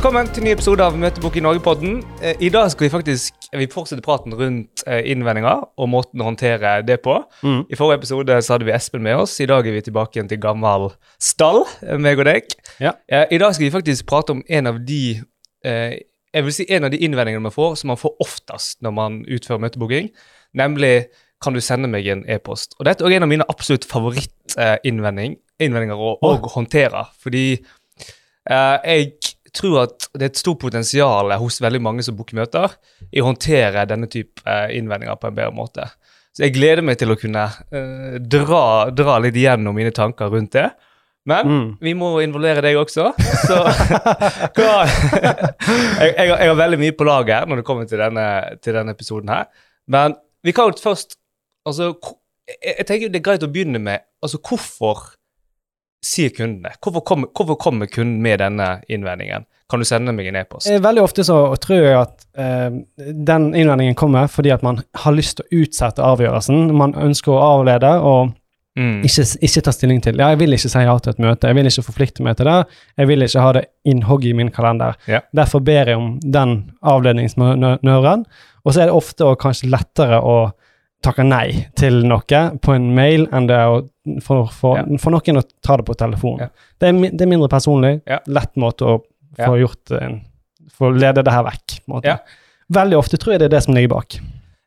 Velkommen til en ny episode av Møtebok i Norge-podden. Eh, I dag skal vi faktisk vi fortsette praten rundt eh, innvendinger og måten å håndtere det på. Mm. I forrige episode så hadde vi Espen med oss. I dag er vi tilbake igjen til gammel stall, eh, meg og deg. Ja. Eh, I dag skal vi faktisk prate om en av de eh, jeg vil si en av de innvendingene man får, som man får oftest når man utfører møtebooking, nemlig kan du sende meg en e-post? Og Dette er en av mine absolutt favorittinnvendinger å, å håndtere. Fordi eh, jeg tror at det er et stort potensial hos veldig mange som booker møter, i å håndtere denne type eh, innvendinger på en bedre måte. Så jeg gleder meg til å kunne uh, dra, dra litt igjennom mine tanker rundt det. Men Mm. vi må involvere deg også. Så hva jeg, jeg, jeg har veldig mye på laget når det kommer til denne, til denne episoden her. Men vi kan jo først Altså, jeg, jeg tenker det er greit å begynne med altså hvorfor sier kundene? Hvorfor kommer, hvorfor kommer kunden med denne innvendingen? Kan du sende meg en e-post? Eh, Veldig ofte så tror jeg at eh, den innvendingen kommer fordi at man har lyst til å utsette avgjørelsen. Man ønsker å avlede og Mm. ikke, ikke ta stilling til. Ja, jeg vil ikke si ja til et møte, jeg vil ikke forplikte meg til det, jeg vil ikke ha det innhogg i min kalender. Yeah. Derfor ber jeg om den avledningsnøren. Og så er det ofte og kanskje lettere å takke nei til noe på en mail enn det er å, for, for, Ja. for noen å ta det på telefon. Ja. Det, er, det er mindre personlig, Ja. lett måte å få gjort en Få lede det her vekk. Veldig ofte tror jeg det er det som ligger bak.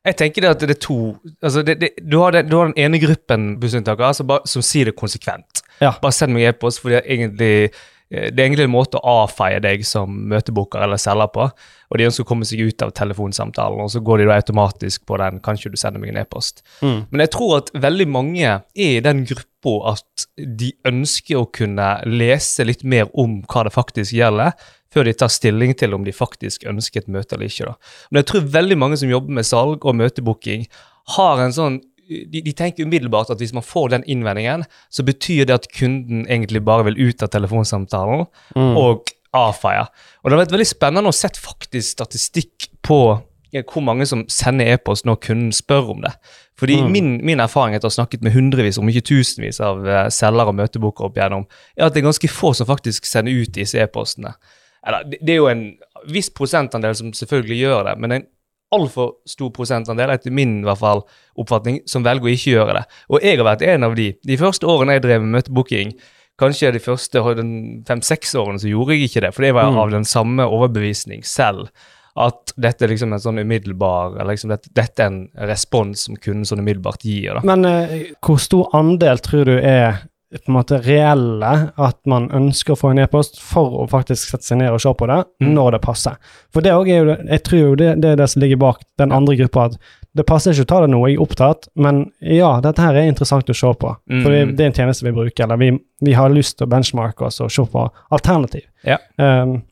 Jeg tenker det at det er to altså det, det, du, har den, du har den ene gruppen bussdeltakere altså som sier det konsekvent. Bare send meg e-post, for jeg egentlig det er egentlig en måte å avfeie deg som møtebooker eller selger på. Og de ønsker å komme seg ut av telefonsamtalen, og så går de da automatisk på den 'kanskje du sender meg en e-post'. Men jeg tror at veldig mange er i den gruppa at de ønsker å kunne lese litt mer om hva det faktisk gjelder, før de tar stilling til om de faktisk ønsker et møte eller ikke. da. Men jeg tror veldig mange som jobber med salg og møtebooking, har en sånn de, de tenker umiddelbart at hvis man får den innvendingen, så betyr det at kunden egentlig bare vil ut av telefonsamtalen og avfeie. Og det har vært veldig spennende å sette faktisk statistikk på hvor mange som sender e-post når kunden spør om det. Fordi Mm. min, min erfaring etter å ha snakket med hundrevis, om ikke tusenvis av eh, selgere og møteboker opp igjennom, er at det er ganske få som faktisk sender ut disse e-postene. Eller, det, det er jo en viss prosentandel som selvfølgelig gjør det, men en altfor stor prosentandel, etter min i hvert fall, oppfatning, som velger å ikke gjøre det. Og jeg har vært en av de. De første årene jeg drev med møtebooking, kanskje de første fem-seks årene, så gjorde jeg ikke det, for det var Mm. av den samme overbevisning selv. At dette er liksom en sånn umiddelbar eller liksom dette, dette er en respons som kunden sånn umiddelbart gir. da. Men eh, hvor stor andel tror du er på en måte reelle at man ønsker å få en e-post for å faktisk sette seg ned og se på det Mm. når det passer? For det er jo, jeg tror jo det, det er det som ligger bak den andre gruppa, at det passer ikke å ta det nå, jeg er opptatt, men ja, dette her er interessant å se på. Mm. For det, det er en tjeneste vi bruker, eller vi, vi har lyst til å benchmarke oss og se på alternativ. Ja. Um,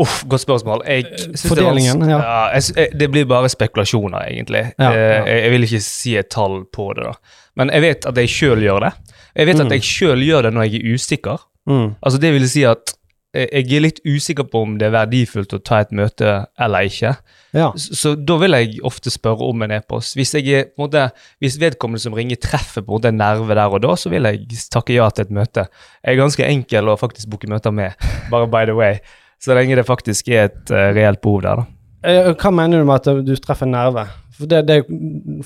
Uff, godt spørsmål. Jeg Fordelingen, det var- ja. jeg, det blir bare spekulasjoner, egentlig. Ja, Eh, ja. Jeg, jeg vil ikke si et tall på det, da. Men jeg vet at jeg sjøl gjør det. Jeg vet Mm. at jeg sjøl gjør det når jeg er usikker. mm, Altså Det vil si at eh, jeg er litt usikker på om det er verdifullt å ta et møte eller ikke. ja. Så, så da vil jeg ofte spørre om en e-post. Hvis, er, en måte, hvis vedkommende som ringer, treffer på en nerve der og da, så vil jeg takke ja til et møte. Jeg er ganske enkel å faktisk booke møter med, bare by the way. Så lenge det faktisk er et uh, reelt behov der, da. Eh, Hva mener du med at du treffer en nerve? For det, det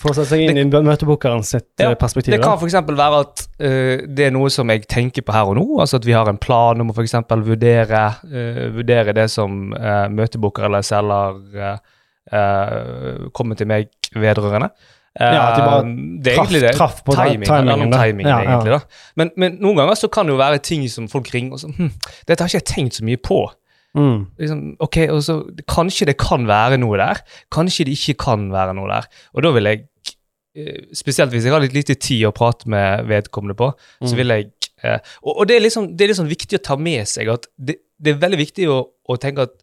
får seg inn i møtebookeren sitt Ja, eh, perspektiv. Det kan f.eks. være at uh, det er noe som jeg tenker på her og nå. altså At vi har en plan om å f.eks. Vurdere, uh, vurdere det som uh, møtebooker eller selger kommer til meg vedrørende. Ja, at de bare det traff- traf det. på timing, timingen, det timingen, Ja, ja. egentlig. da. Men, men noen ganger så kan det jo være ting som folk ringer og sånn hm, Dette har ikke jeg tenkt så mye på. Mm. Liksom, ok, og så Kanskje det kan være noe der. Kanskje det ikke kan være noe der. Og da vil jeg, eh, spesielt hvis jeg har litt lite tid å prate med vedkommende på, så Mm. vil jeg eh, Og, og det, er liksom, det er liksom viktig å ta med seg at det, det er veldig viktig å, å tenke at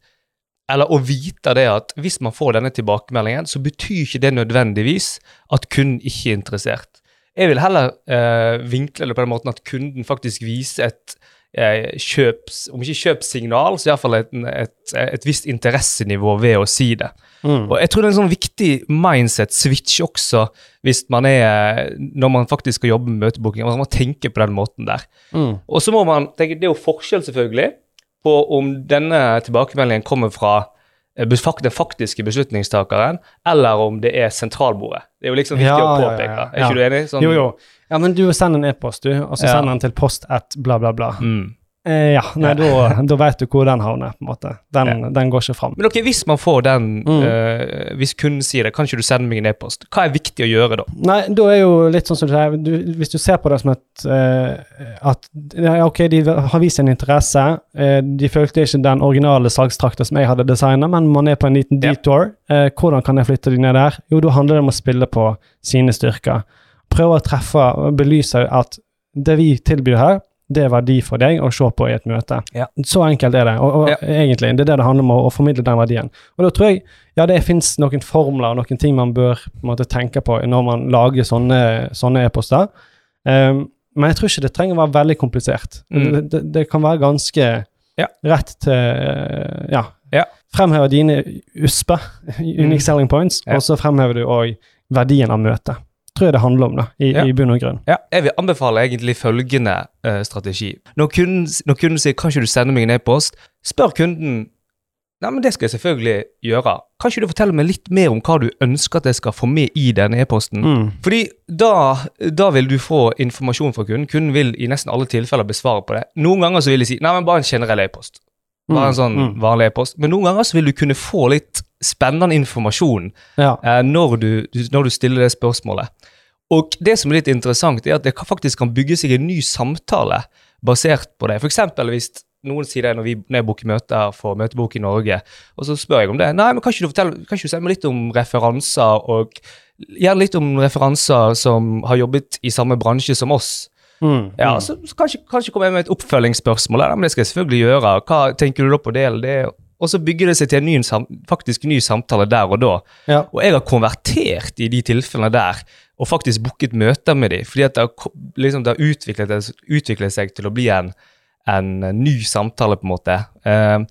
eller å vite det at hvis man får denne tilbakemeldingen, så betyr ikke det nødvendigvis at kunden ikke er interessert. Jeg vil heller eh, vinkle det på den måten at kunden faktisk viser et eh, kjøps, om ikke kjøpssignal, så iallfall et, et, et visst interessenivå ved å si det. Mm. Og jeg tror det er en sånn viktig mindset-switch også, hvis man er, når man faktisk skal jobbe med møtebooking. Man må tenke på den måten der. Mm. Og så må man tenke, Det er jo forskjell selvfølgelig på om denne tilbakemeldingen kommer fra eh, den faktiske beslutningstakeren, eller om det er sentralbordet. Det er jo liksom viktig Ja, å påpeke. ja, ja. Er ikke du enig? Sånn- Jo, jo. Ja, men du sender en e-post, du, og så Ja. sender den til post at bla, bla, bla. Mm. Eh, ja, nei, da, da vet du hvor den havner, på en måte. Den, Ja. den går ikke fram. Men ok, hvis man får den, Mm. uh, hvis kunden sier det, kan ikke du sende meg en e-post? Hva er viktig å gjøre da? Nei, da er jo litt sånn som du sier, du, hvis du ser på det som et uh, At ja, ok, de har vist en interesse. uh, de følte ikke den originale salgstrakta som jeg hadde designa, men man er på en liten Ja. detour. Eh, hvordan kan jeg flytte de ned der? Jo, da handler det om å spille på sine styrker. Prøve å treffe og belyse at det vi tilbyr her, det er verdi for deg å se på i et møte. Ja. Så enkelt er det. Og, og Ja. egentlig, det er det det handler om, å, å formidle den verdien. Og da tror jeg ja, det fins noen formler og noen ting man bør på måte, tenke på når man lager sånne, e-poster. Um, men jeg tror ikke det trenger å være veldig komplisert. Mm. Det, det, det kan være ganske Ja. rett til uh, Ja. Ja. Fremheve dine USP, unique Mm. selling points, og så fremhever du òg verdien av møtet. Tror jeg det handler om, da, i, Ja. i bunn og grunn. Ja, jeg vil anbefale egentlig følgende uh, strategi. Når kunden, når kunden sier 'kan ikke du sende meg en e-post', spør kunden Nei, men det skal jeg selvfølgelig gjøre. Kan ikke du fortelle meg litt mer om hva du ønsker at jeg skal få med i denne e-posten? Mm. Fordi da, da vil du få informasjon fra kunden. Kunden vil i nesten alle tilfeller besvare på det. Noen ganger så vil de si 'nei, men bare en generell e-post'. Bare en sånn Mm. vanlig e-post. Men noen ganger så vil du kunne få litt spennende informasjon Ja. eh, når, du, når du stiller det spørsmålet. Og det som er litt interessant, er at det faktisk kan bygge seg en ny samtale basert på det. Eksempel hvis noen sier det når, vi, når jeg booker møter for Møtebok i Norge, og så spør jeg om det. Nei, men kan ikke du fortelle, kan ikke du si meg litt om referanser, og gjerne litt om referanser som har jobbet i samme bransje som oss? Mm. Ja, mm. så, så kanskje, kanskje kommer jeg med et oppfølgingsspørsmål. Ja, men det skal jeg selvfølgelig gjøre. Hva tenker du da på det eller det? Og så bygger det seg til en ny, faktisk ny samtale der og da. ja. Og jeg har konvertert i de tilfellene der, og faktisk booket møter med dem, fordi at det har, liksom, det har utviklet, utviklet seg til å bli en, en ny samtale, på en måte. Um,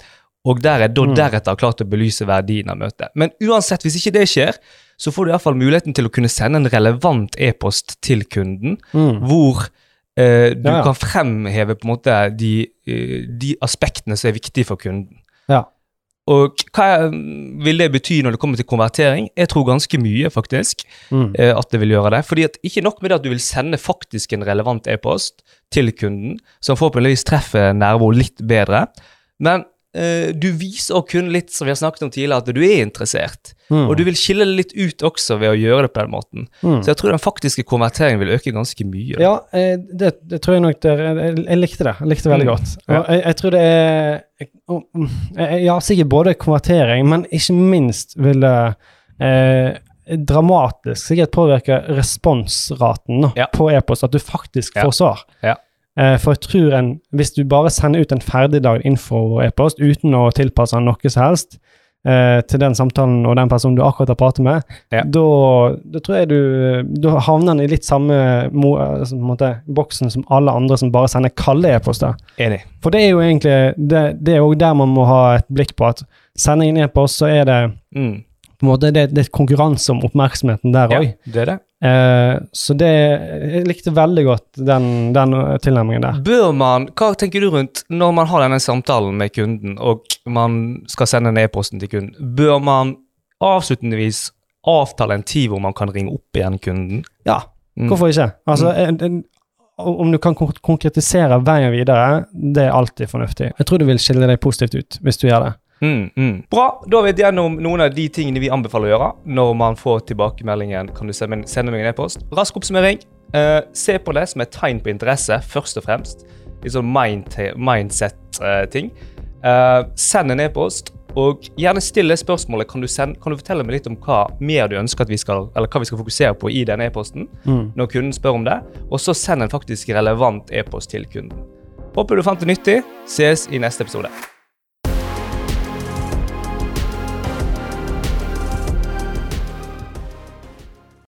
og der er da Mm. deretter klart å belyse verdien av møtet. Men uansett, hvis ikke det skjer, så får du iallfall muligheten til å kunne sende en relevant e-post til kunden, Mm. hvor eh, du Ja, ja. kan fremheve på en måte de, eh, de aspektene som er viktige for kunden. ja. Og hva vil det bety når det kommer til konvertering? Jeg tror ganske mye, faktisk, Mm. eh, at det vil gjøre det. Fordi at Ikke nok med det at du vil sende faktisk en relevant e-post til kunden, som forhåpentligvis treffer nervo litt bedre, men du viser kun litt, som vi har snakket om tidligere, at du er interessert. Mm. Og du vil skille det litt ut også ved å gjøre det på den måten. Mm. Så jeg tror den faktiske konverteringen vil øke ganske mye. Ja, eh, det, det tror jeg nok det, jeg, jeg likte det. Jeg likte det veldig Mm. godt. Ja. Og jeg, jeg tror det er Ja, sikkert både konvertering, men ikke minst vil det eh, dramatisk sikkert påvirke responsraten Ja. på e-post, at du faktisk får svar. Ja. Eh, for jeg tror en, hvis du bare sender ut en ferdiglagd info-e-post uten å tilpasse den noe som helst eh, til den samtalen og den personen du akkurat har pratet med, Ja. da, da tror jeg du Da havner den i litt samme altså, måte, boksen som alle andre som bare sender kalde e-poster. Enig. For det er jo egentlig Det, det er jo der man må ha et blikk på at sender inn e-post, så er det Mm. på en måte det, det er konkurranse om oppmerksomheten der Ja, det er det. Eh, så det Jeg likte veldig godt den, den tilnærmingen der. Bør man, Hva tenker du rundt når man har denne samtalen med kunden, og man skal sende en e-posten til kunden? Bør man avslutningsvis avtale en tid hvor man kan ringe opp igjen kunden? Ja, Mm. hvorfor ikke? Altså, en, en, om du kan konkretisere veien videre, det er alltid fornuftig. Jeg tror du vil skille deg positivt ut hvis du gjør det. Mm, mm. Bra. Da har vi vært gjennom noen av de tingene vi anbefaler å gjøre når man får tilbakemeldingen kan du sende sende meg en e-post. Rask oppsummering. Uh, se på det som et tegn på interesse, først og fremst. Litt sånn mind mindset-ting. Uh, send en e-post, og gjerne still det spørsmålet. Kan du, send, kan du fortelle meg litt om hva mer du ønsker at vi skal, eller hva vi skal fokusere på i denne e-posten? når kunden spør om det, og så send en faktisk relevant e-post til kunden. Håper du fant det nyttig. Ses i neste episode.